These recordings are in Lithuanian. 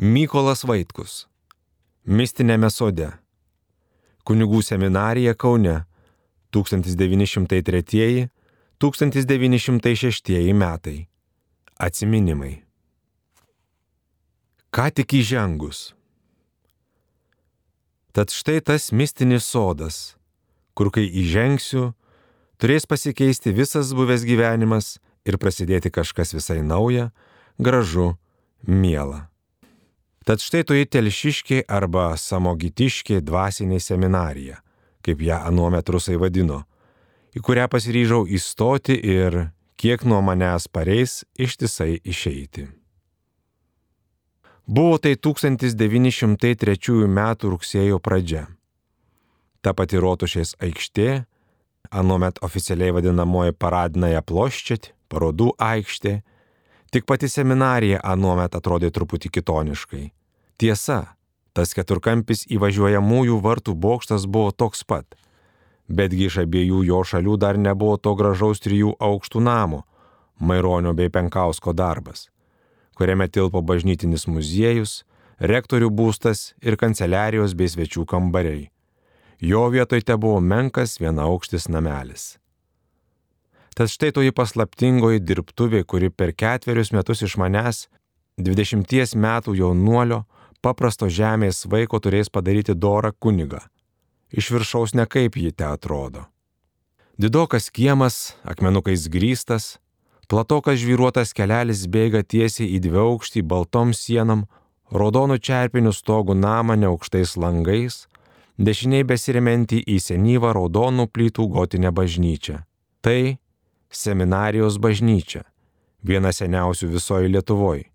Mykolas Vaitkus. Mistinėme sode. Kunigų seminarija Kaune 1903-1906 metai. Atsiminimai. Ką tik įžengus. Tad štai tas mistinis sodas, kur kai įžengsiu, turės pasikeisti visas buvęs gyvenimas ir prasidėti kažkas visai nauja, gražu, miela. Tad štai toji telšiškė arba samogitiškė dvasinė seminarija, kaip ją anuomet rusai vadino, į kurią pasiryžau įstoti ir kiek nuo manęs pareis ištisai išeiti. Buvo tai 1903 m. rugsėjo pradžia. Ta pati rotušės aikštė, anuomet oficialiai vadinamoji paradinąją ploščiat, parodų aikštė, Tik pati seminarija anuomet atrodė truputį kitoniškai. Tiesa, tas keturkampis įvažiuojamųjų vartų bokštas buvo toks pat. Betgi iš abiejų jo šalių dar nebuvo to gražaus trijų aukštų namo - Maironio bei Penkausko darbas, kuriame tilpo bažnytinis muziejus, rektorių būstas ir kanceliarijos bei svečių kambariai. Jo vietoj te buvo menkas vienaaukštis namelis. Tad štai toji paslaptingoji dirbtuvė, kuri per ketverius metus iš manęs, 20 metų jaunuolio, paprasto žemės vaiko turės padaryti dorą kunigą. Iš viršaus nekaip ji te atrodo. Didokas kiemas, akmenukais grįstas, platokas žvyruotas kelelis bėga tiesiai į dviaukštį baltom sienom, raudonų čerpinių stogų namą neaukštais langais, dešiniai besirementi į senyvą raudonų plytų gotinę bažnyčią. Tai seminarijos bažnyčia, viena seniausių visoje Lietuvoje.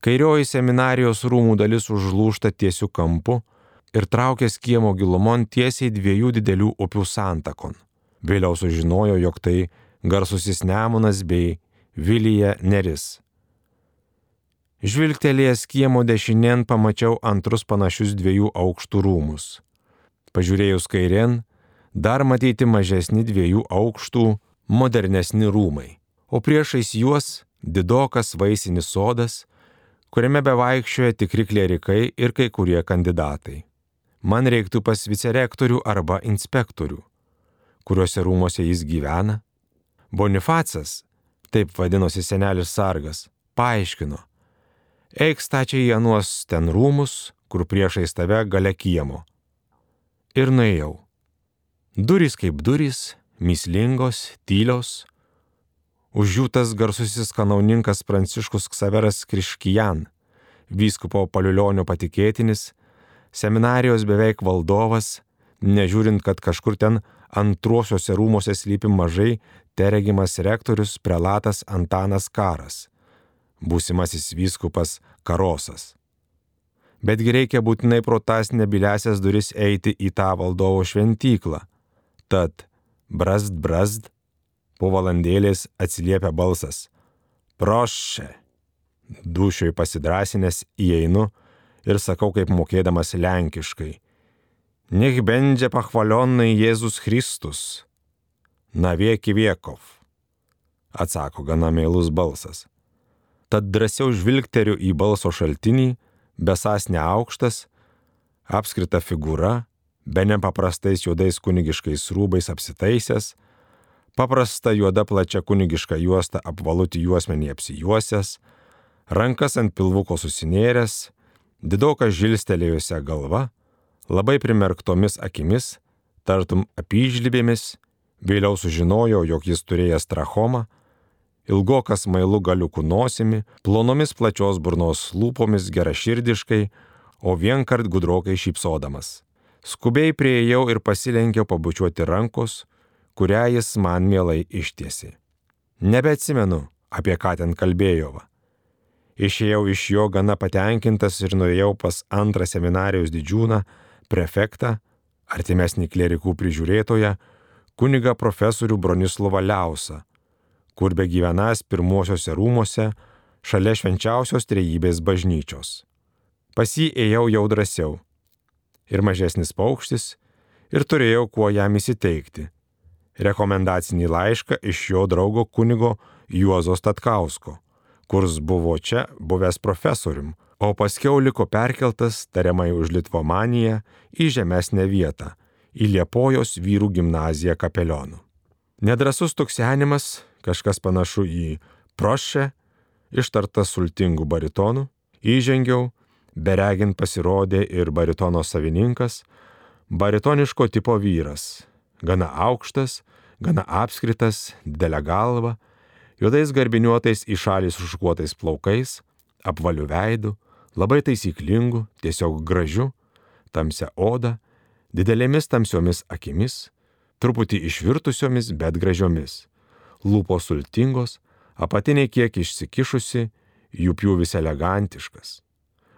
Kairioji seminarijos rūmų dalis užlūšta tiesiu kampu ir traukia skiemo gilumon tiesiai dviejų didelių upių santakon. Vėliau sužinojo, jog tai garsusis Nemunas bei Vilija Neris. Žvilgtelėjęs kiemo dešinien pamačiau antrus panašius dviejų aukštų rūmus. Pažiūrėjus kairien, dar matyti mažesni dviejų aukštų modernesni rūmai, o priešais juos didokas vaisinis sodas, kuriame bevaikščioja tikri klerikai ir kai kurie kandidatai. Man reiktų pas vicerektorių arba inspektorių, kuriuose rūmose jis gyvena. Bonifacas, taip vadinosi senelis sargas, paaiškino, eik stačiai į anuos ten rūmus, kur priešais tave gale kiemo. Ir nuėjau. Durys kaip durys, myslingos, tylios. Už jų tas garsusis kanauninkas Pranciškus Ksaveras Kriškijan, vyskupo paliulionio patikėtinis, seminarijos beveik valdovas, nežiūrint, kad kažkur ten antruosiuose rūmose slypi mažai teregimas rektorius prelatas Antanas Karas, būsimasis vyskupas Karosas. Betgi reikia būtinai pro tas nebiliasias duris eiti į tą valdovo šventyklą. Tad brazd brazd, po valandėlės atsiliepia balsas. Prošė. Dušioj pasidrasinęs įeinu ir sakau kaip mokėdamas lenkiškai. Nech bendžia pachvalionai Jėzus Kristus. Na vieki viekov. Atsako gana mėlus balsas. Tad drąsiau žvilgteriu į balso šaltinį, besas neaukštas, apskrita figūra, be nepaprastais juodais kunigiškais rūbais apsitaisęs, paprasta juoda plačia kunigiška juosta apvalutį juosmenį apsijuosęs, rankas ant pilvuko susinėręs, didokas žilstelėjusią galva, labai primerktomis akimis, tartum apyžlybėmis, vėliau sužinojo, jog jis turėjęs trachomą, ilgokas mailų galiukų nosimi, plonomis plačios burnos lūpomis geraširdiškai, o vienkart gudrokai šypsodamas. Skubiai prieėjau ir pasilenkiau pabučiuoti rankos, kurią jis man mielai ištiesi. Nebeatsimenu, apie ką ten kalbėjau. Išėjau iš jo gana patenkintas ir nuėjau pas antrą seminarijos didžiūną, prefektą, artimesnį klerikų prižiūrėtoją, kuniga profesorių Bronislovą Liausą, kur be gyvenas pirmuosiuose rūmose šalia švenčiausios trejybės bažnyčios. Pas jį ėjau jau drąsiau ir mažesnis paukštis ir turėjau kuo jam įsiteikti. Rekomendacinį laišką iš jo draugo kunigo Juozo Statkausko, kurs buvo čia buvęs profesorium, o paskiau liko perkeltas tariamai už Litvomaniją į žemesnę vietą - į Liepojos vyrų gimnaziją kapelionų. Nedrasus tuksenimas, kažkas panašu į prošę, ištartas sultingų baritonų, įžengiau, beregint pasirodė ir baritono savininkas, baritoniško tipo vyras, gana aukštas, gana apskritas, didelę galvą, juodais garbiniuotais į šalį sušukuotais plaukais, apvaliu veidu, labai taisyklingu, tiesiog gražiu, tamsia oda, didelėmis tamsiomis akimis, truputį išvirtusiomis, bet gražiomis, lūpos sultingos, apatiniai kiek išsikišusi, jų pjūvis elegantiškas.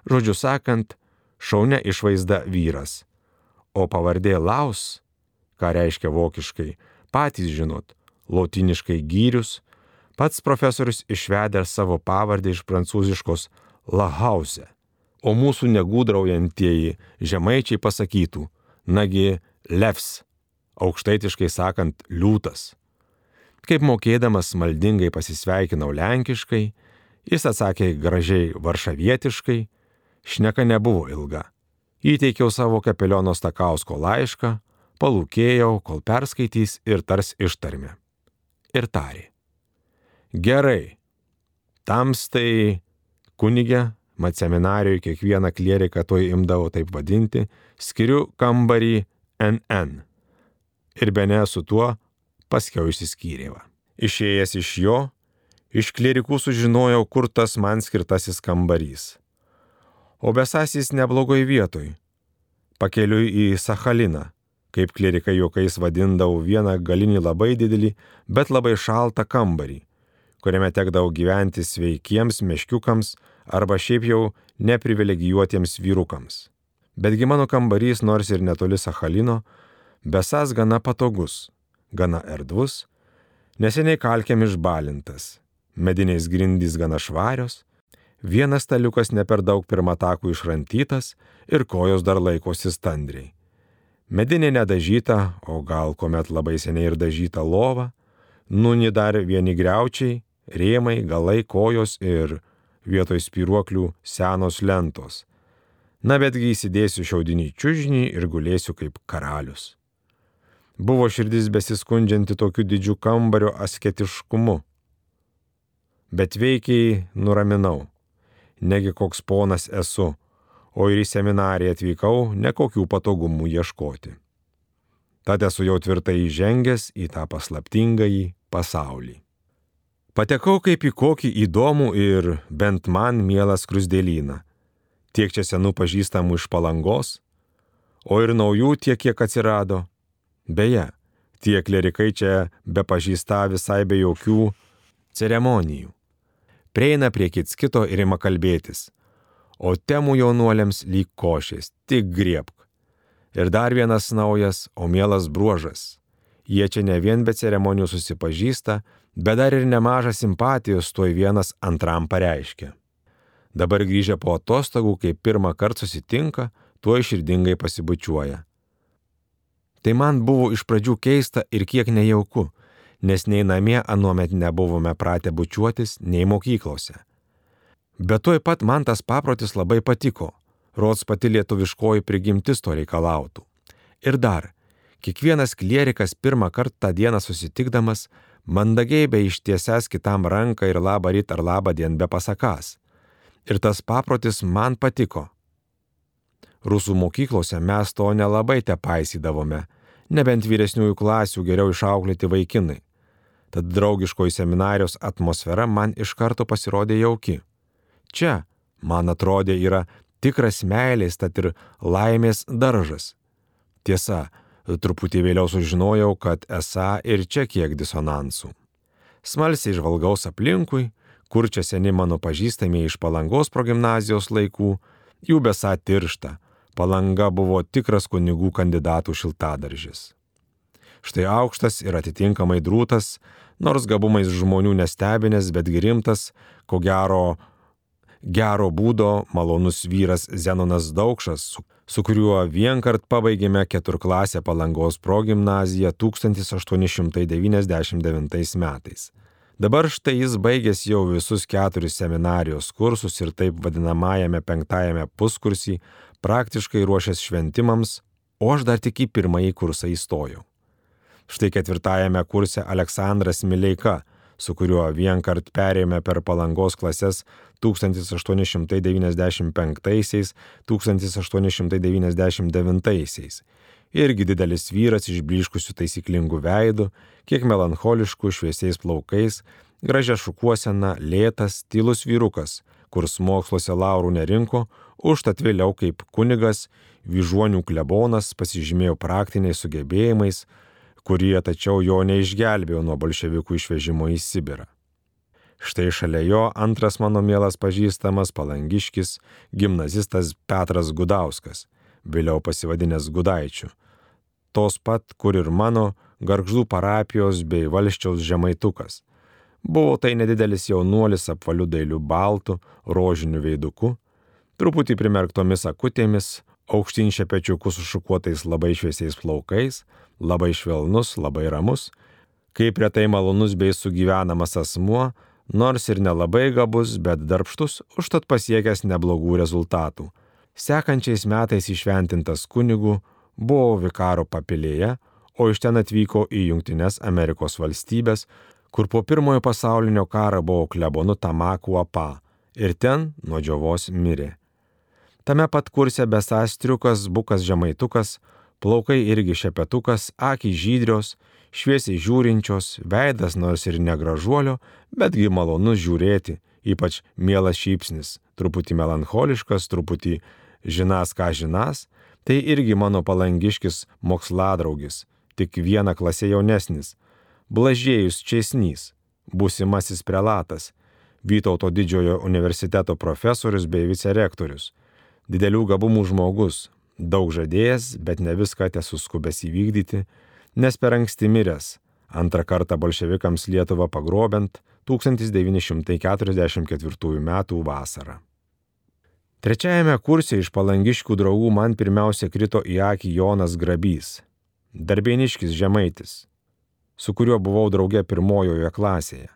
Žodžiu sakant, šaunia išvaizda vyras, o pavardė Laus, ką reiškia vokiškai, patys žinot, lotiniškai gyrius, pats profesorius išvedė savo pavardę iš prancūziškos Lahause, o mūsų negūdraujantieji žemaičiai pasakytų, nagi levs, aukštaitiškai sakant liūtas. Kaip mokėdamas maldingai pasisveikinau lenkiškai, jis atsakė gražiai varšavietiškai, šneka nebuvo ilga. Įteikiau savo kapeliono Stakausko laišką, palūkėjau, kol perskaitys ir tars ištarmė. Ir tarė. Gerai. Tamstai kunigė, mat seminarijoje kiekvieną klieriką toj imdavo taip vadinti, skiriu kambarį NN. Ir be ne su tuo paskiau išsiskyrėva. Išėjęs iš jo, iš klierikų sužinojau, kur tas man skirtasis kambarys. O besasis neblogoj vietoj. Pakeliui į Sachaliną, kaip klierikai juokais vadindavo vieną galinį labai didelį, bet labai šaltą kambarį, kuriame tekdavo gyventi sveikiems meškiukams arba šiaip jau neprivilegijuotiems vyrukams. Betgi mano kambarys, nors ir netoli Sachalino, besas gana patogus, gana erdvus, neseniai kalkiam išbalintas, mediniais grindys gana švarios, vienas staliukas ne per daug pirmatakų išrantytas ir kojos dar laikosi standriai. Medinė nedažyta, o gal kuomet labai seniai ir dažyta lova, nuni dar vieni greučiai, rėmai, galai, kojos ir vietoj spiruoklių senos lentos. Na betgi įsidėsiu šiaudinį čiužinį ir gulėsiu kaip karalius. Buvo širdis besiskundžianti tokiu didžiu kambario asketiškumu. Bet veikiai nuraminau. Negi koks ponas esu, o ir į seminariją atvykau nekokių patogumų ieškoti. Tad esu jau tvirtai įžengęs į tą paslaptingąjį pasaulį. Patekau kaip į kokį įdomų ir bent man mielą krusdėlyną. Tiek čia senų pažįstamų iš palangos, o ir naujų tiek, kiek atsirado. Beje, tie klerikai čia be pažįsta visai be jokių ceremonijų. Prieina prie kits kito ir ima kalbėtis, o temų jaunuoliams lyg košės, tik griebk. Ir dar vienas naujas, o mielas bruožas. Jie čia ne vien be ceremonijų susipažįsta, bet dar ir nemažą simpatijos tuoj vienas antram pareiškia. Dabar grįžę po atostogų, kai pirmą kartą susitinka, tuo iširdingai pasibučiuoja. Tai man buvo iš pradžių keista ir kiek nejauku, nes nei namie anuomet nebuvome pratę bučiuotis, nei mokyklose. Bet tuoj pat man tas paprotis labai patiko, rods pati lietuviškoji prigimtis to reikalautų. Ir dar, kiekvienas klierikas pirmą kartą tą dieną susitikdamas mandagiai be ištiesęs kitam ranką ir labą ryt ar labą dien be pasakas. Ir tas paprotis man patiko. Rusų mokyklose mes to nelabai te paisydavome, nebent vyresniųjų klasių geriau išauklėti vaikinai. Tad draugiškoji seminarijos atmosfera man iš karto pasirodė jauki. Čia, man atrodė, yra tikras meilės, tad ir laimės daržas. Tiesa, Truputį vėliau sužinojau, kad esą ir čia kiek disonansų. Smalsiai žvalgaus aplinkui, kur čia seni mano pažįstami iš palangos progymnazijos laikų, jų besą tiršta, palanga buvo tikras kunigų kandidatų šiltadaržis. Štai aukštas ir atitinkamai drūtas, nors gabumais žmonių nestebinės, bet rimtas, ko gero, gero būdo malonus vyras Zenonas Daukšas, su su kuriuo vienkart pabaigėme keturklasę palangos progymnaziją 1899 metais. Dabar štai jis baigęs jau visus keturis seminarijos kursus ir taip vadinamajame penktajame puskursį praktiškai ruošęs šventimams, o aš dar tik į pirmąjį kursą įstojau. Štai ketvirtajame kurse Aleksandras Mileika, su kuriuo vienkart perėjome per palangos klases 1895-1899. Irgi didelis vyras išbliškusių taisyklingų veidų, kiek melancholiškų šviesiais plaukais, gražia šukuosena, lėtas, tylus vyrukas, kurs moksluose laurų nerinko, užtat vėliau kaip kunigas, vyžuonių klebonas pasižymėjo praktiniais sugebėjimais, kurie tačiau jo neišgelbėjo nuo bolševikų išvežimo į Sibirą. Štai šalia jo antras mano mielas pažįstamas palangiškis gimnazistas Petras Gudauskas, vėliau pasivadinęs Gudaičiu. Tos pat, kur ir mano garžų parapijos bei valščiaus žemaitukas. Buvo tai nedidelis jaunuolis apvalių dailių baltų, rožinių veidukų, truputį primerktomis akutėmis, aukštyn šepečiukų su šukuotais labai šviesiais plaukais, labai švelnus, labai ramus, kaip retai malonus bei sugyvenamas asmuo, nors ir nelabai gabus, bet darbštus, užtat pasiekęs neblogų rezultatų. Sekančiais metais išventintas kunigu buvo vikaro papilėje, o iš ten atvyko į Junktinės Amerikos valstybės, kur po pirmojo pasaulinio karo buvo klebonu Tamakų apa ir ten nuo džiovos mirė. Tame pat kurse besas triukas, bukas žemaitukas, plaukai irgi šepetukas, akį žydrios, šviesiai žiūrinčios, veidas nors ir negražuolio, betgi malonus žiūrėti, ypač mielas šypsnis, truputį melancholiškas, truputį žinas ką žinas, tai irgi mano palangiškis moksładraugis, tik vieną klasę jaunesnis, Blažėjus Česnys, būsimasis prelatas, Vytauto didžiojo universiteto profesorius bei vicerektorius, didelių gabumų žmogus, daug žadėjęs, bet ne viską tesuskubęs įvykdyti, nes per anksti miręs, antrą kartą bolševikams Lietuvą pagrobent 1944 m. vasarą. Trečiajame kurse iš palangiškių draugų man pirmiausia krito į akį Jonas Grabys, darbieniškis žemaitis, su kuriuo buvau draugė pirmojoje klasėje.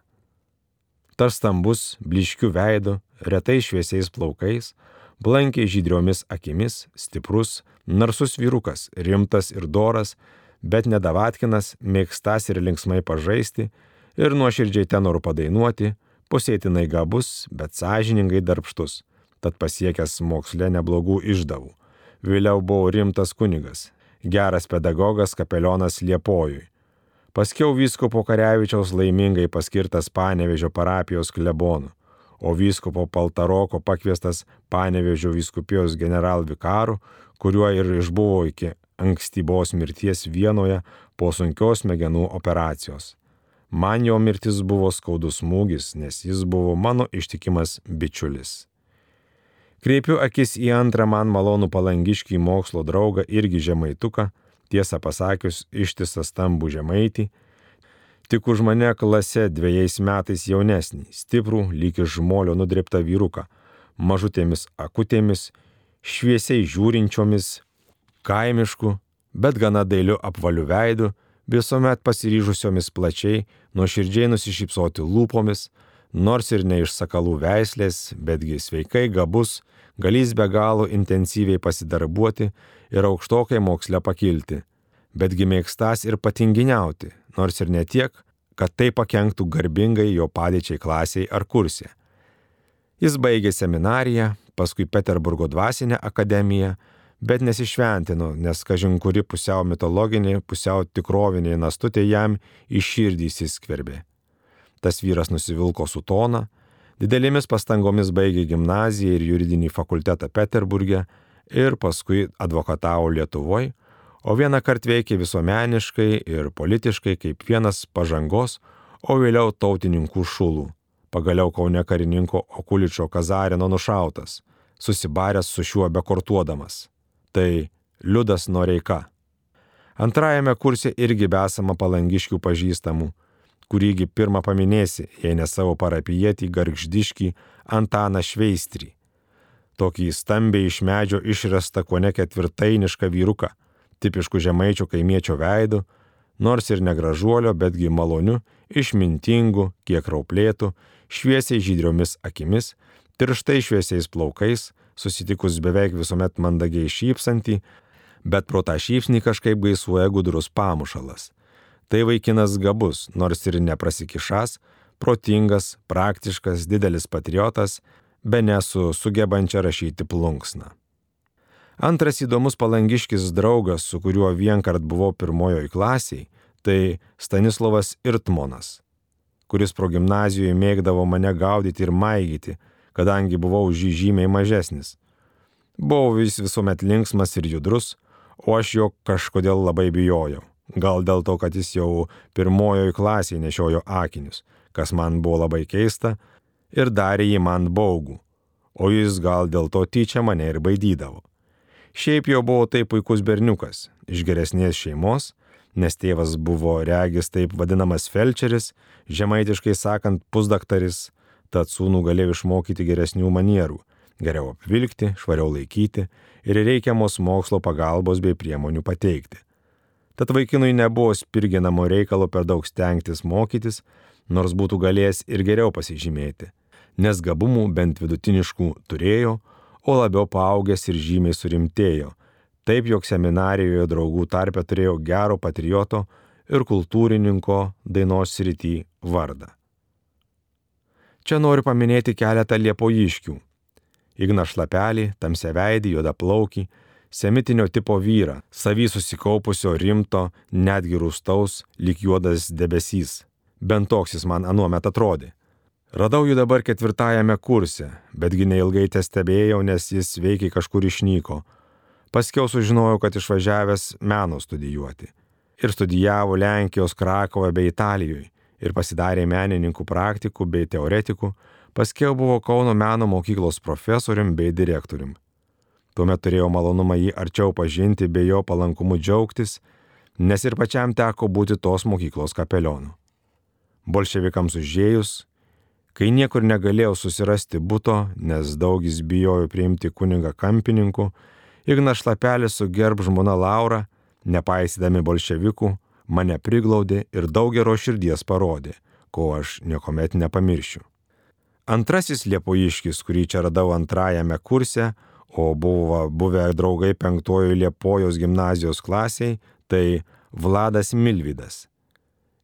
Tas stambus, bliškių veidu, retai šviesiais plaukais, blankiai žydriomis akimis, stiprus, narsus vyrukas, rimtas ir doras, bet nedavatkinas, mėgstas ir linksmai pažaisti ir nuoširdžiai tenorų padainuoti, pusėtinai gabus, bet sąžiningai darbštus, tad pasiekęs moksle neblogų išdavų. Vėliau buvo rimtas kunigas, geras pedagogas kapelionas Liepojui. Paskiau vyskupo Karevičiaus laimingai paskirtas Panevežio parapijos klebonu, o vyskupo Paltaroko pakviestas Panevežio vyskupijos generalvikaru, kuriuo ir išbuvo iki ankstybos mirties vienoje po sunkios smegenų operacijos. Man jo mirtis buvo skaudus smūgis, nes jis buvo mano ištikimas bičiulis. Kreipiu akis į antrą man malonų palangiškį mokslo draugą irgi žemaituką, tiesą pasakius ištisą stambų žemaitį, tik už mane klase dviejais metais jaunesnį, stiprų, lyg iš žmolio nudreptą vyruką, mažutėmis akutėmis, šviesiai žiūrinčiomis, kaimišku, bet gana dailiu apvaliu veidu, visuomet pasiryžusiomis plačiai, nuoširdžiai nusišypsoti lūpomis, nors ir ne iš sakalų veislės, betgi sveikai gabus, galys be galo intensyviai pasidarbuoti ir aukštokai moksle pakilti, betgi mėgstas ir patinginiauti, nors ir ne tiek, kad tai pakenktų garbingai jo padėčiai klasiai ar kursė. Jis baigė seminariją, paskui Peterburgo dvasinę akademiją, bet nesišventino, nes kažin kuri pusiau mitologinė, pusiau tikrovinė nastutė jam į širdį įsiskverbė. Tas vyras nusivilko su tona, didelėmis pastangomis baigė gimnaziją ir juridinį fakultetą Peterburgė ir paskui advokatavo Lietuvoje, o vieną kartą veikė visuomeniškai ir politiškai kaip vienas pažangos, o vėliau tautininkų šulų. Pagaliau Kaune karininko Okuličio Kazarino nušautas, susibaręs su šiuo bekortuodamas tai Liudas Noreika. Antrajame kurse irgi besama palangiškių pažįstamų, kurįgi pirmą paminėsi, jei ne savo parapijietį gargždiškį Antaną Šveistrį. Tokį stambiai iš medžio išrestą ko ne ketvirtainišką vyruką, tipiškų žemaičio kaimiečio veidu, nors ir negražuolio, betgi maloniu, išmintingu, kiek rauplėtų, šviesiai žydriomis akimis, tirštai šviesiais plaukais, susitikus beveik visuomet mandagiai šypsantį, bet pro tą šypsnį kažkaip gaisuoja gudrus pamušalas. Tai vaikinas gabus, nors ir neprasikišas, protingas, praktiškas, didelis patriotas, be nesu sugebančia rašyti plunksną. Antras įdomus palangiškis draugas, su kuriuo vienkart buvau pirmojoje klasiai, tai Stanislavas Irtmonas, kuris pro gimnazijoje mėgdavo mane gaudyti ir maigyti, kadangi buvau už jį žymiai mažesnis. Buvau vis visuomet linksmas ir judrus, o aš jo kažkodėl labai bijojau. Gal dėl to, kad jis jau pirmojoje klasėje nešiojo akinius, kas man buvo labai keista, ir darė jį man baugų, o jis gal dėl to tyčia mane ir baidydavo. Šiaip jau buvo taip puikus berniukas, iš geresnės šeimos, nes tėvas buvo regis taip vadinamas felčeris, žemaitiškai sakant pusdaktaris, tad sūnų galėjo išmokyti geresnių manierų, geriau apvilkti, švariau laikyti ir reikiamos mokslo pagalbos bei priemonių pateikti. Tad vaikinui nebuvo spirginamo reikalo per daug stengtis mokytis, nors būtų galėjęs ir geriau pasižymėti, nes gabumų bent vidutiniškų turėjo, o labiau paaugęs ir žymiai surimtėjo, taip jog seminarijoje draugų tarpe turėjo gero patrioto ir kultūrininko dainos srity vardą. Čia noriu paminėti keletą liepojiškių. Igna Šlapelį, tamsiaveidį, juodaplaukį, semitinio tipo vyrą, savy susikaupusio rimto, netgi rūstaus, lyg juodas debesys. Bent toks jis man anuomet atrodė. Radau jį dabar ketvirtajame kurse, betgi neilgai te stebėjau, nes jis veikiai kažkur išnyko. Paskiau sužinojau, kad išvažiavęs meno studijuoti. Ir studijavo Lenkijos Krakovoje bei Italijoje ir pasidarė menininkų praktikų bei teoretikų, paskiau buvo Kauno meno mokyklos profesorium bei direktorium. Tuomet turėjau malonumą jį arčiau pažinti bei jo palankumu džiaugtis, nes ir pačiam teko būti tos mokyklos kapelionu. Bolševikams užėjus, kai niekur negalėjau susirasti būto, nes daugis bijojo priimti kunigą kampininku, Ignas Šlapelis su gerb žmona Laura, nepaisydami bolševikų, mane priglaudė ir daug gero širdies parodė, ko aš niekuomet nepamiršiu. Antrasis liepojiškis, kurį čia radau antrajame kurse, o buvo buvę draugai penktojo Liepojos gimnazijos klasiai, tai Vladas Milvydas.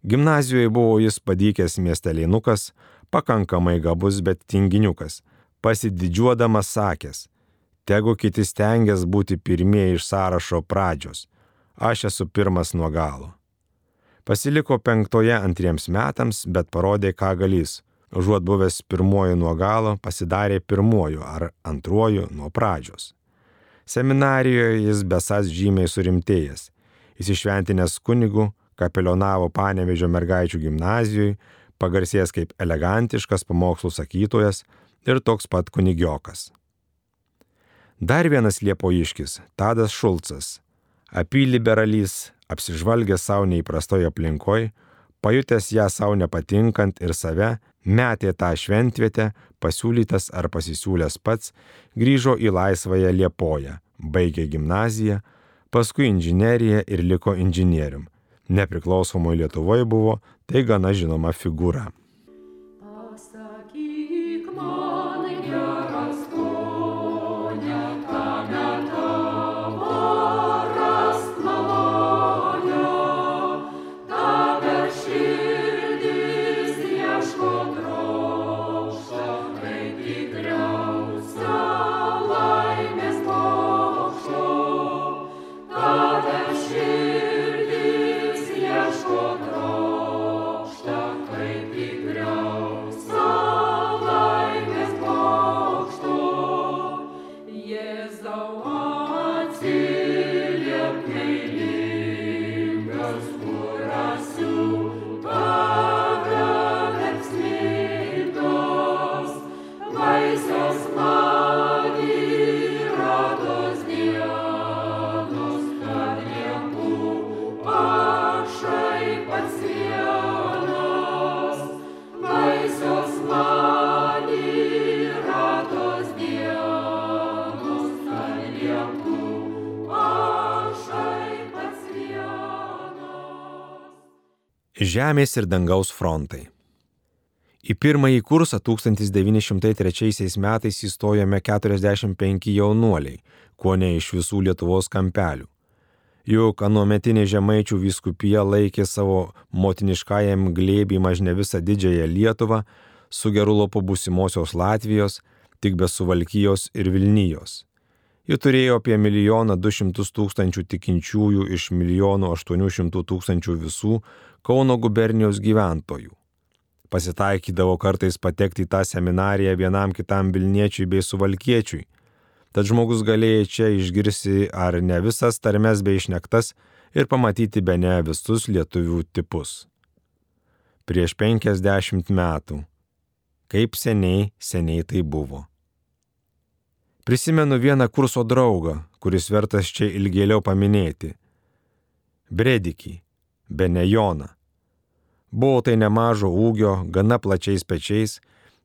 Gimnazijoje buvo jis padykęs miestelėnukas, pakankamai gabus, bet tinginiukas, pasididžiuodamas sakęs, tegu kiti stengiasi būti pirmieji iš sąrašo pradžios, aš esu pirmas nuo galo. Pasiliko penktoje antriems metams, bet parodė, ką galys. Užuot buvęs pirmoju nuo galo, pasidarė pirmoju ar antruoju nuo pradžios. Seminarijoje jis besas žymiai surimtėjęs. Įsišventinęs kunigų, kapelionavo Panevežio mergaičių gimnazijoje, pagarsėjęs kaip elegantiškas pamokslų sakytojas ir toks pat kunigiokas. Dar vienas liepojiškis - Tadas Šulcas. Apyliberalys, apsižvalgęs savo neįprastoje aplinkoje, pajutęs ją savo nepatinkant ir save, metė tą šventvietę, pasiūlytas ar pasisiūlęs pats, grįžo į laisvąją Liepoją, baigė gimnaziją, paskui inžineriją ir liko inžinierium. Nepriklausomoje Lietuvoje buvo tai gana žinoma figūra. Žemės ir dangaus frontai. Į pirmąjį kursą 1903 metais įstojome 45 jaunuoliai, kuo ne iš visų Lietuvos kampelių. Juk anuometinė žemaičių vyskupija laikė savo motiniškajam glėbį mažne visą didžiąją Lietuvą su geru lopu būsimosios Latvijos, tik be suvalkyjos ir Vilnijos. Ji turėjo apie milijoną du šimtus tūkstančių tikinčiųjų iš milijono aštuonių šimtų tūkstančių visų Kauno gubernijos gyventojų. Pasitaikydavo kartais patekti į tą seminariją vienam kitam Vilniečiui bei Suvalkiečiui. Tad žmogus galėjo čia išgirsti ar ne visas tarmes bei išnektas ir pamatyti be ne visus lietuvių tipus. Prieš penkiasdešimt metų. Kaip seniai, seniai tai buvo. Prisimenu vieną kurso draugą, kuris vertas čia ilgėliau paminėti. Bredikį, Benejoną. Buvo tai nemažo ūgio, gana plačiais pečiais,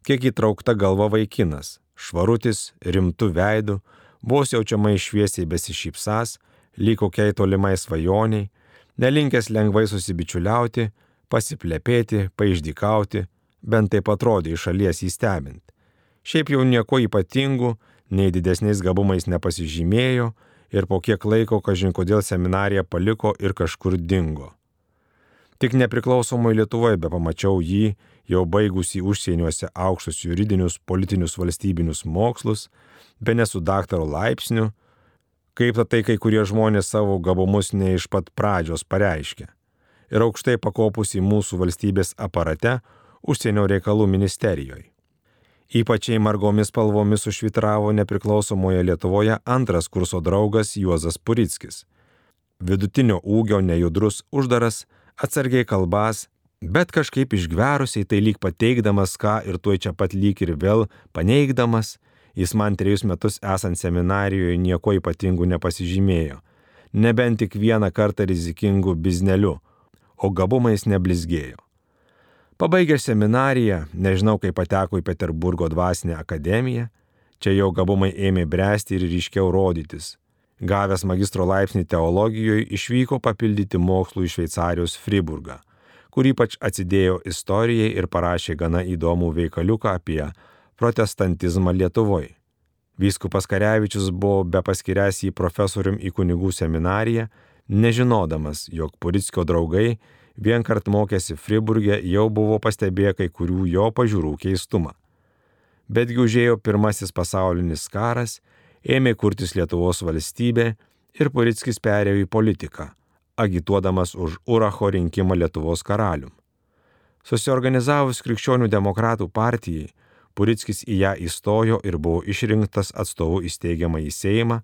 kiek įtraukta galva vaikinas, švarutis, rimtų veidų, vos jaučiamai šviesiai besišypsas, lyg kokiai tolimai svajoniai, nelinkęs lengvai susibičiuliauti, pasiplepėti, paaiždykauti, bent taip atrodė iš šalies įstebint. Šiaip jau nieko ypatingų, nei didesniais gabumais nepasižymėjo ir po kiek laiko, kažin kodėl seminariją paliko ir kažkur dingo. Tik nepriklausomai Lietuvoje be pamačiau jį, jau baigusi užsieniuose aukštus juridinius, politinius, valstybinius mokslus, be nesu daktaro laipsnių, kaip tai kai kurie žmonės savo gabumus ne iš pat pradžios pareiškia. Ir aukštai pakopus į mūsų valstybės aparate užsienio reikalų ministerijoje. Ypačiai margomis spalvomis užvitravo nepriklausomoje Lietuvoje antras kurso draugas Juozas Purickis. Vidutinio ūgio nejudrus, uždaras, atsargiai kalbas, bet kažkaip išgverusiai tai lyg pateikdamas ką ir tuoj čia pat lyg ir vėl paneigdamas, jis man trejus metus esant seminarijoje nieko ypatingų nepasižymėjo, nebent tik vieną kartą rizikingų bizneliu, o gabumais neblizgėjo. Pabaigęs seminariją, nežinau kaip pateko į Peterburgo dvasinę akademiją, čia jau gabumai ėmė bręsti ir ryškiau rodytis Gavęs magistro laipsnį teologijoje, išvyko papildyti mokslų į Šveicarijos Friburgą, kur ypač atsidėjo istorijai ir parašė gana įdomų veikaliuką apie protestantizmą Lietuvoje. Vyskupas Karevičius buvo be paskirias į profesorium į kunigų seminariją, nežinodamas, jog Purickio draugai vienkart mokėsi Friburgė jau buvo pastebėję kai kurių jo pažiūrų keistumą. Betgi užėjo pirmasis pasaulinis karas ėmė kurtis Lietuvos valstybė ir Purickis perėjo į politiką, agituodamas už Uracho rinkimą Lietuvos karalium. Susiorganizavus krikščionių demokratų partijai, Purickis į ją įstojo ir buvo išrinktas atstovu įsteigiamą į Seimą,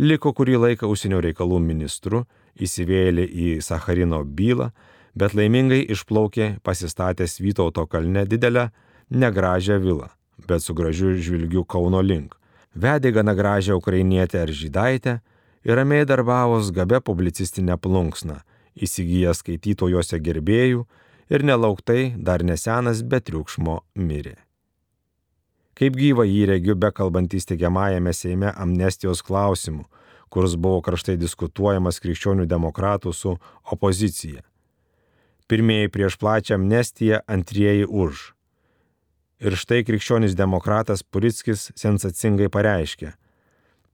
liko kurį laiką užsienio reikalų ministru, įsivėlė į Sakharino bylą, bet laimingai išplaukė pasistatęs Vytauto kalne didelę, negražią vilą, bet su gražiu žvilgiu Kauno link, vedė gana gražią ukrainietę ar žydaitę ir ramiai darbavos gabę publicistinę plunksną, įsigijęs skaitytojose gerbėjų ir nelauktai dar nesenas be triukšmo mirė. Kaip gyva jį regiu bekalbant įsteigiamajame Seime amnestijos klausimu, kuris buvo kraštai diskutuojamas krikščionių demokratų su opozicija. Pirmieji prieš plačią amnestiją, antrieji už. Ir štai krikščionis demokratas Purickis sensacingai pareiškė.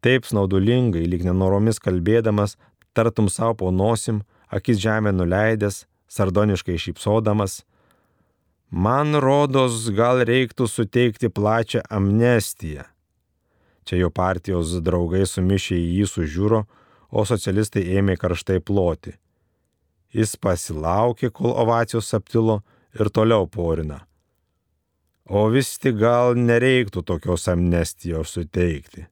Taip snaudulingai, lyg nenoromis kalbėdamas, tartum savo po nosim, akis žemė nuleidęs, sardoniškai šypsodamas. Man rodos, gal reiktų suteikti plačią amnestiją. Čia jo partijos draugai sumišė į jį sužiūro, o socialistai ėmė karštai ploti. Jis pasilaukė, kol ovacijos aptilo ir toliau porina. O vis tik gal nereiktų tokios amnestijos suteikti.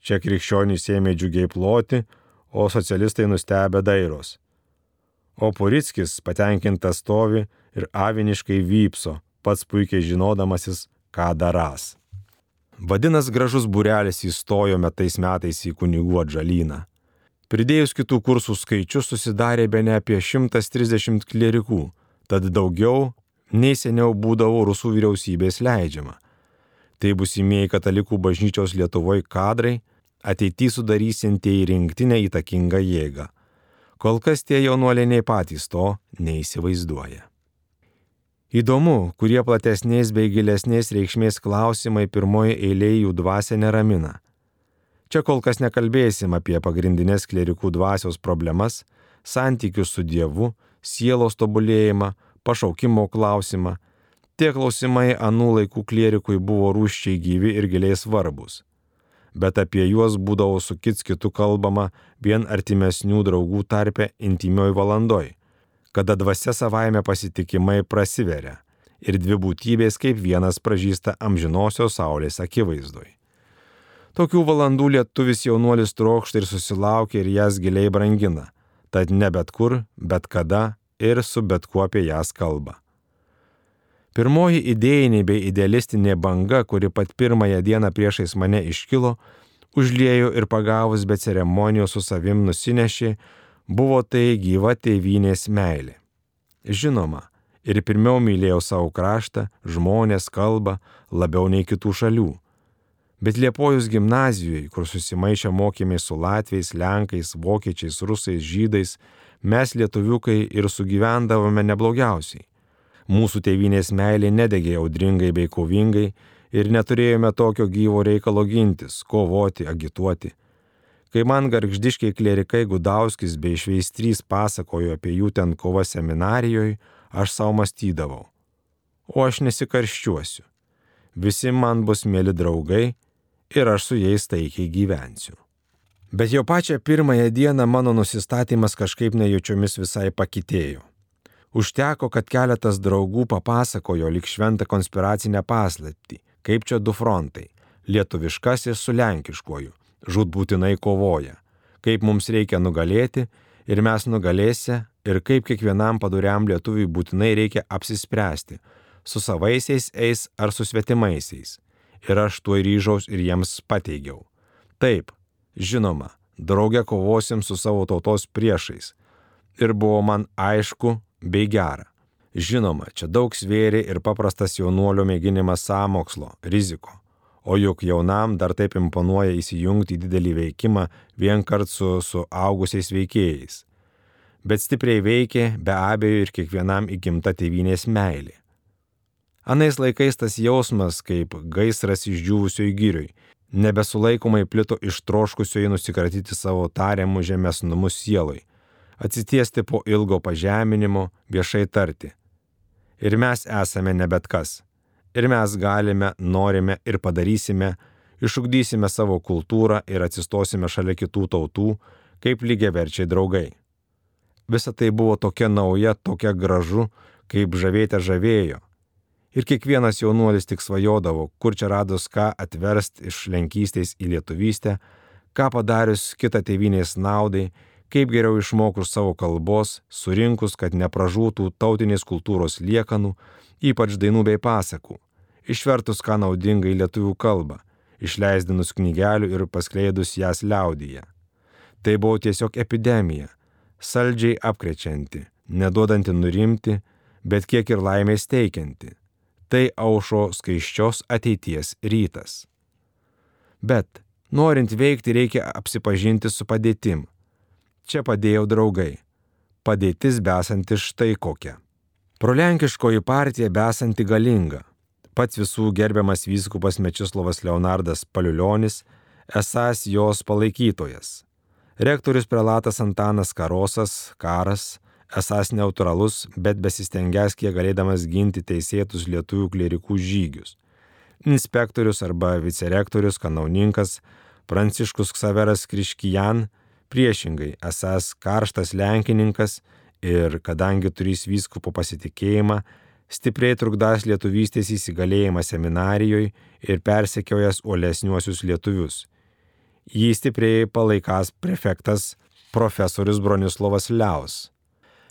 Čia krikščionys ėmė džiugiai ploti, o socialistai nustebę dairos. O Purickis patenkintas stovi ir aviniškai vypso, pats puikiai žinodamasis, ką daras. Vadinas gražus burelis įstojome tais metais į kunigų atžalyną. Pridėjus kitų kursų skaičius susidarė be ne apie 130 klerikų, tad daugiau nei seniau būdavo rusų vyriausybės leidžiama. Tai busimieji katalikų bažnyčios Lietuvoje kadrai, ateityje sudarysintieji rinktinę įtakingą jėgą. Kol kas tie jaunuoliai nei patys to neįsivaizduoja. Įdomu, kurie platesnės bei gilesnės reikšmės klausimai pirmoji eilė jų dvasia neramina. Čia kol kas nekalbėsim apie pagrindinės klerikų dvasios problemas, santykius su Dievu, sielos tobulėjimą, pašaukimo klausimą. Tie klausimai anų laikų klerikui buvo rūščiai gyvi ir giliai svarbus bet apie juos būdavo su kits kitu kalbama vien artimesnių draugų tarpe intimioj valandoj, kada dvasia savaime pasitikimai prasiveria ir dvi būtybės kaip vienas pražįsta amžinosios saulės akivaizdoj. Tokių valandų lietuvis jaunuolis trokšta ir susilaukia ir jas giliai brangina, tad ne bet kur, bet kada ir su bet kuo apie jas kalba. Pirmoji idėjinė bei idealistinė banga, kuri pat pirmąją dieną priešais mane iškilo, užliejo ir pagavus be ceremonijos su savim nusinešė, buvo tai gyva tėvynės meilė. Žinoma, ir pirmiau mylėjau savo kraštą, žmonės, kalbą, labiau nei kitų šalių. Bet Liepojus gimnazijoje, kur susimaišę mokėmės su latviais, lenkais, vokiečiais, rusais, žydais, mes lietuviukai ir sugyvendavome neblogiausiai Mūsų tėvynės meilė nedegė audringai bei kovingai ir neturėjome tokio gyvo reikalo gintis, kovoti, agituoti. Kai man gargždiškiai klerikai Gudauskis bei Šveistrys pasakojo apie jų ten kovą seminarijoje, aš savo mąstydavau. O aš nesikarščiuosiu. Visi man bus mėly draugai ir aš su jais taikiai gyvensiu. Bet jau pačią pirmąją dieną mano nusistatymas kažkaip nejučiomis visai pakitėjo. Užteko, kad keletas draugų papasakojo lik šventą konspiracinę paslaptį, kaip čia du frontai - lietuviškasis su lenkiškuoju, žud būtinai kovoja, kaip mums reikia nugalėti ir mes nugalėsime ir kaip kiekvienam paduriam lietuviui būtinai reikia apsispręsti, su savaisiais eis ar su svetimaisiais. Ir aš tuo ryžaus ir jiems pateigiau. Taip, žinoma, draugė kovosim su savo tautos priešais. Ir buvo man aišku, bei gera. Žinoma, čia daug svėrė ir paprastas jaunuolio mėginimas samokslo, riziko. O juk jaunam dar taip imponuoja įsijungti į didelį veikimą vien kart su, su augusiais veikėjais. Bet stipriai veikė be abejo ir kiekvienam įgimta tėvynės meilė. Anais laikais tas jausmas kaip gaisras išdžiūvusioj gyriui, nebesulaikomai plito ištroškusioji nusikratyti savo tariamų žemės numus sieloj, atsitiesti po ilgo pažeminimo, viešai tarti. Ir mes esame ne bet kas. Ir mes galime, norime ir padarysime, išugdysime savo kultūrą ir atsistosime šalia kitų tautų, kaip lygiaverčiai draugai. Visa tai buvo tokia nauja, tokia gražu, kaip žavėte žavėjo. Ir kiekvienas jaunuolis tik svajodavo, kur čia radus ką atverst iš lenkystės į lietuvystę, ką padarius kitą tėvynės naudai kaip geriau išmokus savo kalbos, surinkus, kad nepražūtų tautinės kultūros liekanų, ypač dainų bei pasakų, išvertus ką naudingai lietuvių kalbą, išleisdinus knygelių ir paskleidus jas liaudyje. Tai buvo tiesiog epidemija, saldžiai apkrečianti, neduodanti nurimti, bet kiek ir laimės teikianti. Tai aušo skaiščios ateities rytas. Bet, norint veikti, reikia apsipažinti su padėtim čia padėjo draugai. Padėtis besanti štai kokia. Prolenkiškoji partija besanti galinga. Pats visų gerbiamas vyskupas Mečislovas Leonardas Paliulionis, esas jos palaikytojas. Rektorius prelatas Antanas Karosas, karas, esas neutralus, bet besistengęs kiek galėdamas ginti teisėtus lietuvių klerikų žygius. Inspektorius arba vicerektorius kanauninkas Pranciškus Ksaveras Kriškijan Priešingai, esas karštas lenkininkas ir kadangi turys vyskupo pasitikėjimą, stipriai trukdas lietuvystės įsigalėjimą seminarijoje ir persekiojas uolesniuosius lietuvius. Jį stipriai palaikas prefektas profesorius Bronislovas Liaus.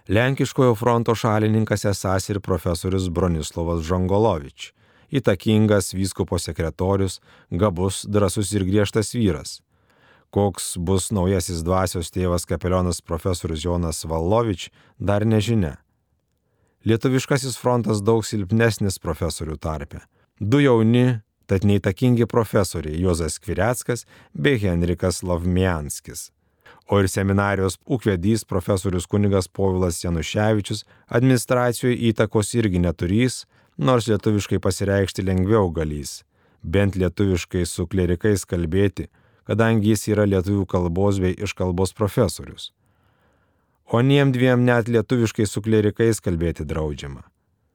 Lenkiškojo fronto šalininkas esas ir profesorius Bronislovas Žongolovič. Įtakingas vyskupo sekretorius, gabus, drasus ir griežtas vyras Koks bus naujasis dvasios tėvas kapelionas profesorius Jonas Valovič, dar nežinia. Lietuviškasis frontas daug silpnesnis profesorių tarpe. Du jauni, tad neįtakingi profesoriai Juozas Kvireckas bei Henrikas Lavmianskis. O ir seminarijos ūkvedys profesorius kunigas Povilas Januševičius administracijoje įtakos irgi neturys, nors lietuviškai pasireikšti lengviau galys, bent lietuviškai su klerikais kalbėti, kadangi jis yra lietuvių kalbos bei iškalbos profesorius. O niem dviem net lietuviškai su klerikais kalbėti draudžiama.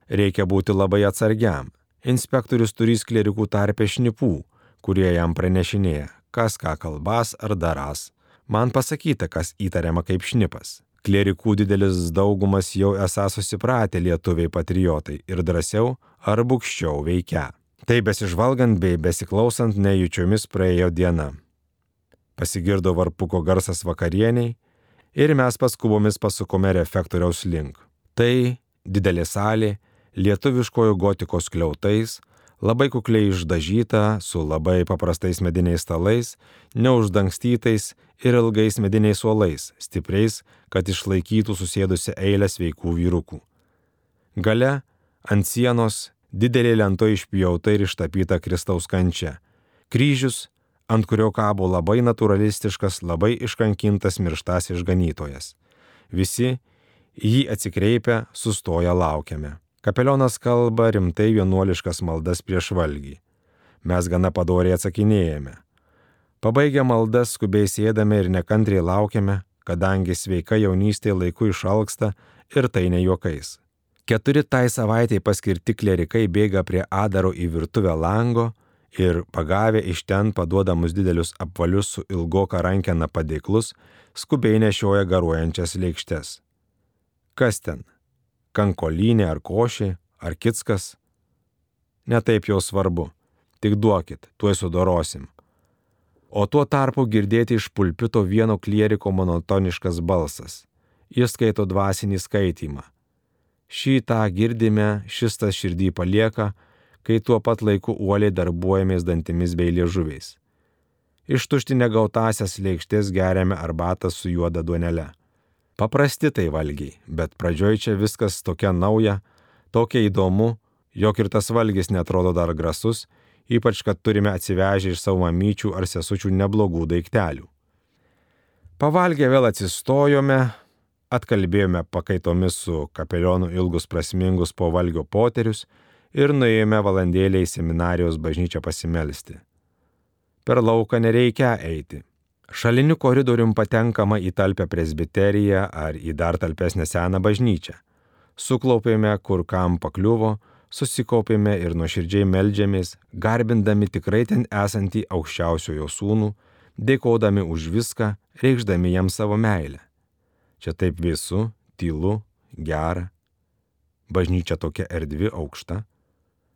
Reikia būti labai atsargiam. Inspektorius turys klerikų tarpę šnipų, kurie jam pranešinėja, kas ką kalbas ar daras. Man pasakyta, kas įtariama kaip šnipas. Klerikų didelis daugumas jau esą susipratę lietuviai patriotai ir drąsiau ar bukščiau veikia. Tai besižvalgant bei besiklausant nejučiomis praėjo diena. Pasigirdo varpuko garsas vakarieniai ir mes paskubomis pasukome refektoriaus link. Tai didelė salė, lietuviškojo gotikos kliautais, labai kukliai išdažyta, su labai paprastais mediniais stalais, neuždangstytais ir ilgais mediniais suolais, stipriais, kad išlaikytų susėdusi eilę sveikų vyrukų. Gale ant sienos didelė lento išpjauta ir ištapyta Kristaus kančia. Kryžius, ant kurio kabo labai naturalistiškas, labai iškankintas mirštas išganytojas. Visi jį atsikreipę, sustoja laukiame. Kapelionas kalba rimtai vienuoliškas maldas prieš valgį. Mes gana padoriai atsakinėjame. Pabaigę maldas skubiai sėdame ir nekantriai laukiame, kadangi sveika jaunystė laiku išalksta ir tai ne juokais. Keturi tai savaitėj paskirti klerikai bėga prie Adaro į virtuvę lango ir pagavę iš ten paduodamus didelius apvalius su ilgoka rankena padėklus, skubiai nešioja garuojančias lėkštes. Kas ten? kankolinė ar košė, ar kitskas. Netaip jau svarbu, tik duokit, tuoj sudorosim. O tuo tarpu girdėti iš pulpito vieno klieriko monotoniškas balsas. Jis skaito dvasinį skaitymą. Šį tą girdime, šis tas širdį palieka, kai tuo pat laiku uoliai darbuojamės dantimis bei liežuviais. Ištušti negautasias lėkštės geriame arbatą su juoda duonele. Paprasti tai valgiai, bet pradžioj čia viskas tokia nauja, tokia įdomu, jog ir tas valgis netrodo dar grasus, ypač kad turime atsivežę iš savo mamyčių ar sesučių neblogų daiktelių. Pavalgę vėl atsistojome, atkalbėjome pakaitomis su kapelionu ilgus prasmingus po valgio poterius ir nuėjome valandėlę į seminarijos bažnyčią pasimelsti. Per lauką nereikia eiti Šaliniu koridorium patenkama į talpę presbiteriją ar į dar talpesnę seną bažnyčią. Suklaupėme, kur kam pakliuvo, susikaupėme ir nuoširdžiai melžiamės, garbindami tikrai ten esantį aukščiausiojo sūnų, dėkodami už viską, reikšdami jam savo meilę. Čia taip visu, tylu, gera. Bažnyčia tokia erdvi aukšta,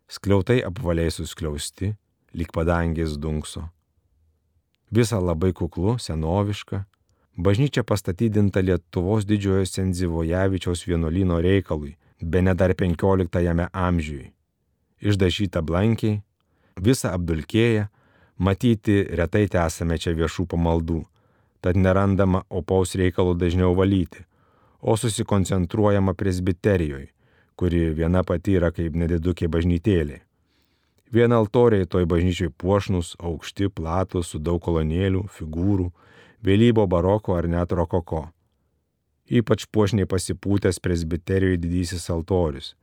skliautai apvaliai suskliausti, lyg padangės dunkso Visa labai kuklu, senoviška. Bažnyčia pastatydinta Lietuvos didžiojo Senzivojavičiaus vienuolino reikalui, be ne dar XV amžiui. Išdažyta blankiai, visa apdulkėja, matyti retai esame čia viešų pamaldų, tad nerandama opaus reikalo dažniau valyti, o susikoncentruojama presbiterijoje, kuri viena pati yra kaip nedidukė bažnytėlė. Vien altoriai toj bažnyčiai puošnus, aukšti, platus, su daug kolonėlių, figūrų, vėlybo baroko ar net rokoko. Ypač puošniai pasipūtęs presbiterijoje didysis altorius.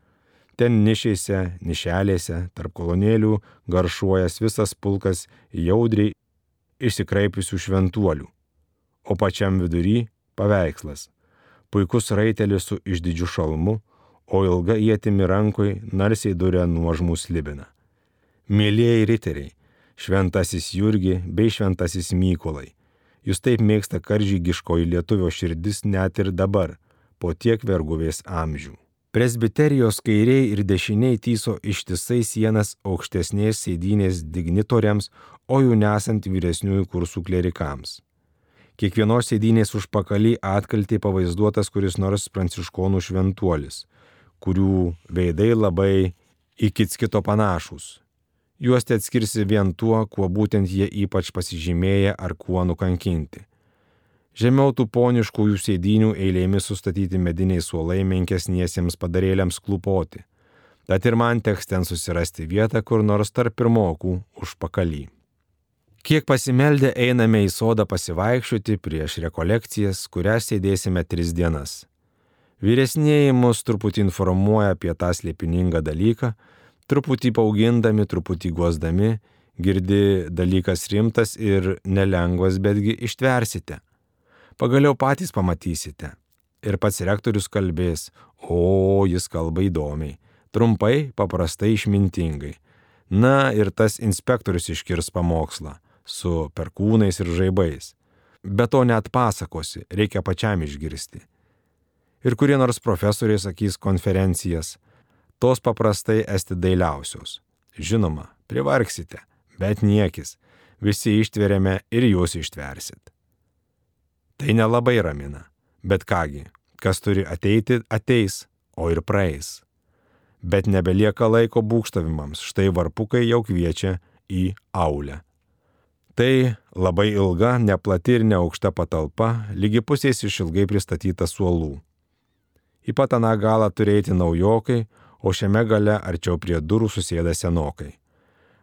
Ten nišėse, nišelėse, tarp kolonėlių garšuojas visas pulkas jaudriai išsikraipiusių šventuolių. O pačiam vidury paveikslas. Puikus raitelis su išdidžiu šalmu, o ilga įtimi rankoj narsiai duria nuožmų slibiną. Mėlyjeji riteriai, šventasis Jurgi bei šventasis Mykolai, jūs taip mėgsta karžygiškoji lietuvio širdis net ir dabar, po tiek verguvės amžių. Presbiterijos kairiai ir dešiniai tyso ištisai sienas aukštesnės sėdynės dignitoriams, o jų nesant vyresniųjų kursų klerikams. Kiekvienos sėdynės užpakalį atkaltė pavaizduotas kuris nors pranciškonų šventuolis, kurių veidai labai į kits kito panašus, Juos tai atskirsi vien tuo, kuo būtent jie ypač pasižymėję ar kuo nukankinti. Žemiau tų poniškųjų sėdinių eilėmis sustatyti mediniai suolai menkesniesiems padarėliams klupoti. Tad ir man teks ten susirasti vietą kur nors tarp pirmokų už pakalį. Kiek pasimeldę einame į sodą pasivaikščioti prieš rekolekcijas, kurias sėdėsime tris dienas. Vyresnėji mus truputį informuoja apie tą slėpiningą dalyką, truputį paugindami, truputį guosdami, girdi dalykas rimtas ir nelengvas, betgi ištversite. Pagaliau patys pamatysite. Ir pats rektorius kalbės, o jis kalba įdomiai, trumpai, paprastai, išmintingai. Na ir tas inspektorius iškirs pamokslą su perkūnais ir žaibais. Be to net pasakosi, reikia pačiam išgirsti. Ir kurie nors profesoriai sakys konferencijas, tos paprastai esti dailiausios. Žinoma, privarksite, bet niekis, visi ištveriame ir jūs ištversit. Tai nelabai ramina, bet kągi, kas turi ateiti, ateis, o ir praeis. Bet nebelieka laiko būkštavimams, štai varpukai jau kviečia į aulę. Tai labai ilga, neplati ir neaukšta patalpa, lygi pusės išilgai pristatyta suolų. Į pat aną galą turėti naujokai, o šiame gale arčiau prie durų susėda senokai.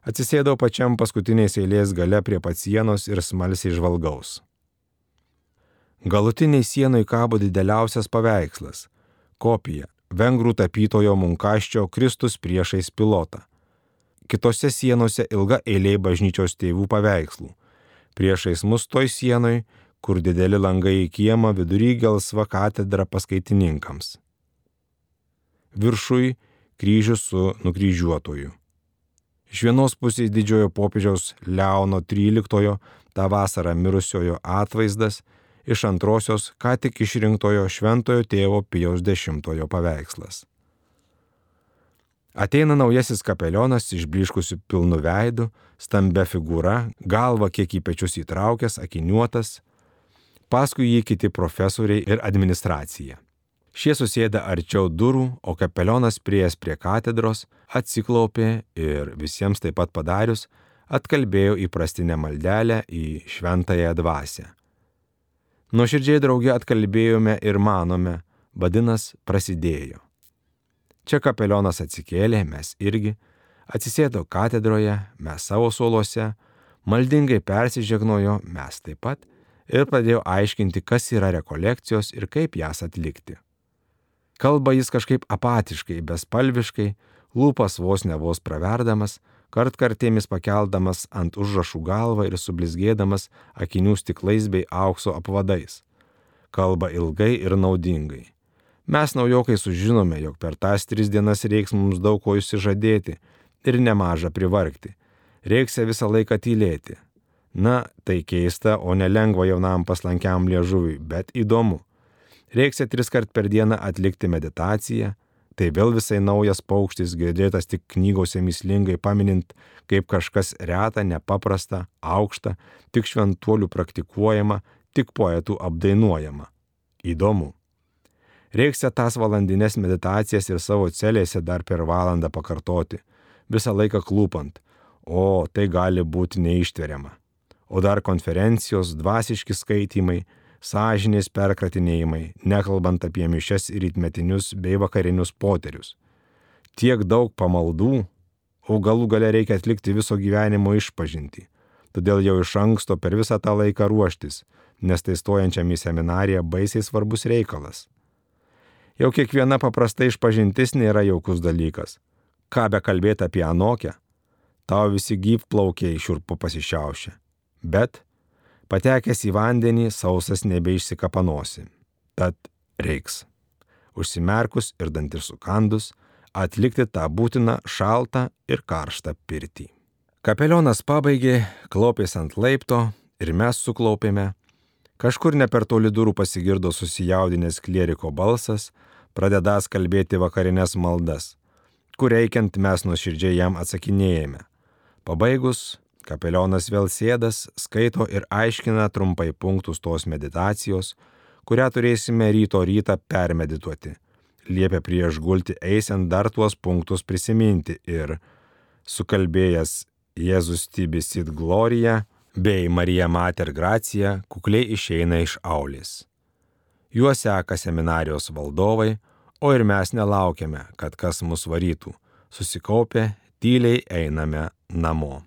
Atsisėdau pačiam paskutiniais eilės gale prie pat sienos ir smalsiai žvalgaus. Galutiniai sienui kabo dideliausias paveikslas - kopija vengrų tapytojo Munkaščio Kristus priešais pilotą kitose sienose ilga eilė bažnyčios tėvų paveikslų. Priešais mus toj sienoj, kur dideli langai į kiemą, vidury gelsva katedra paskaitininkams. Viršui kryžius su nukryžiuotoju. Iš vienos pusės didžiojo popiežiaus Leono XIII tą vasarą mirusiojo atvaizdas, iš antrosios ką tik išrinktojo šventojo tėvo Pijaus X paveikslas. Ateina naujasis kapelionas išbliškusiu pilnu veidu, stambia figūra, galva kiek į pečius įtraukęs, akiniuotas, paskui jį kiti profesoriai ir administracija. Šie susėda arčiau durų, o kapelionas prieės prie katedros, atsiklaupė ir visiems taip pat padarius, atkalbėjo įprastinę maldelę į šventąją dvasę. Nuoširdžiai draugė atkalbėjome ir manome, vadinas prasidėjo. Čia kapelionas atsikėlė, mes irgi, atsisėdo katedroje, mes savo suoluose, maldingai persižegnojo, mes taip pat, ir pradėjo aiškinti, kas yra rekolekcijos ir kaip jas atlikti. Kalba jis kažkaip apatiškai, bespalviškai, lūpas vos ne vos praverdamas, kartkartėmis pakeldamas ant užrašų galvą ir sublizgėdamas akinių stiklais bei aukso apvadais. Kalba ilgai ir naudingai. Mes naujokai sužinome, jog per tas tris dienas reiks mums daug ko įsižadėti ir nemažą privargti. Reikia visą laiką tylėti. Na, tai keista, o nelengva jaunam paslankiam liežuviui, bet įdomu. Reikia tris kart per dieną atlikti meditaciją, tai vėl visai naujas paukštis, girdėtas tik knygose mislingai paminint kaip kažkas reta, nepaprasta, aukšta, tik šventuolių praktikuojama, tik poetų apdainuojama. Įdomu. Reikia tas valandinės meditacijas ir savo celėse dar per valandą pakartoti, visą laiką klūpant, o tai gali būti neištveriama. O dar konferencijos, dvasiški skaitimai, sąžinės perkratinėjimai, nekalbant apie mišes ir rytmetinius bei vakarinius poterius. Tiek daug pamaldų, o galų gale reikia atlikti viso gyvenimo išpažinti. Todėl jau iš anksto per visą tą laiką ruoštis, nes tai stojančiam į seminariją baisiai svarbus reikalas. Jau kiekviena paprasta išpažintis nėra jaukus dalykas. Ką be kalbėti apie anokę, tau visi gyv plaukiai šiurpu pasišiaušia. Bet, patekęs į vandenį, sausas nebeišsikapanosi. Tad reiks. Užsimerkus ir dantis sukandus, atlikti tą būtiną šaltą ir karštą pirtį. Kapelionas pabaigė, klopės ant laipto ir mes suklaupėme. Kažkur ne per toli durų pasigirdo susijaudinęs klieriko balsas, pradedąs kalbėti vakarinės maldas, kur reikiant mes nuoširdžiai jam atsakinėjame. Pabaigus, kapelionas vėl sėdas, skaito ir aiškina trumpai punktus tos meditacijos, kurią turėsime ryto rytą permedituoti. Liepia prieš gulti eisiant dar tuos punktus prisiminti ir, sukalbėjęs Jėzus tybisit gloriją bei Marija Mater Gracija, kukliai išeina iš aulės. Juos seka seminarijos valdovai, o ir mes nelaukiame, kad kas mus varytų. Susikaupę, tyliai einame namo.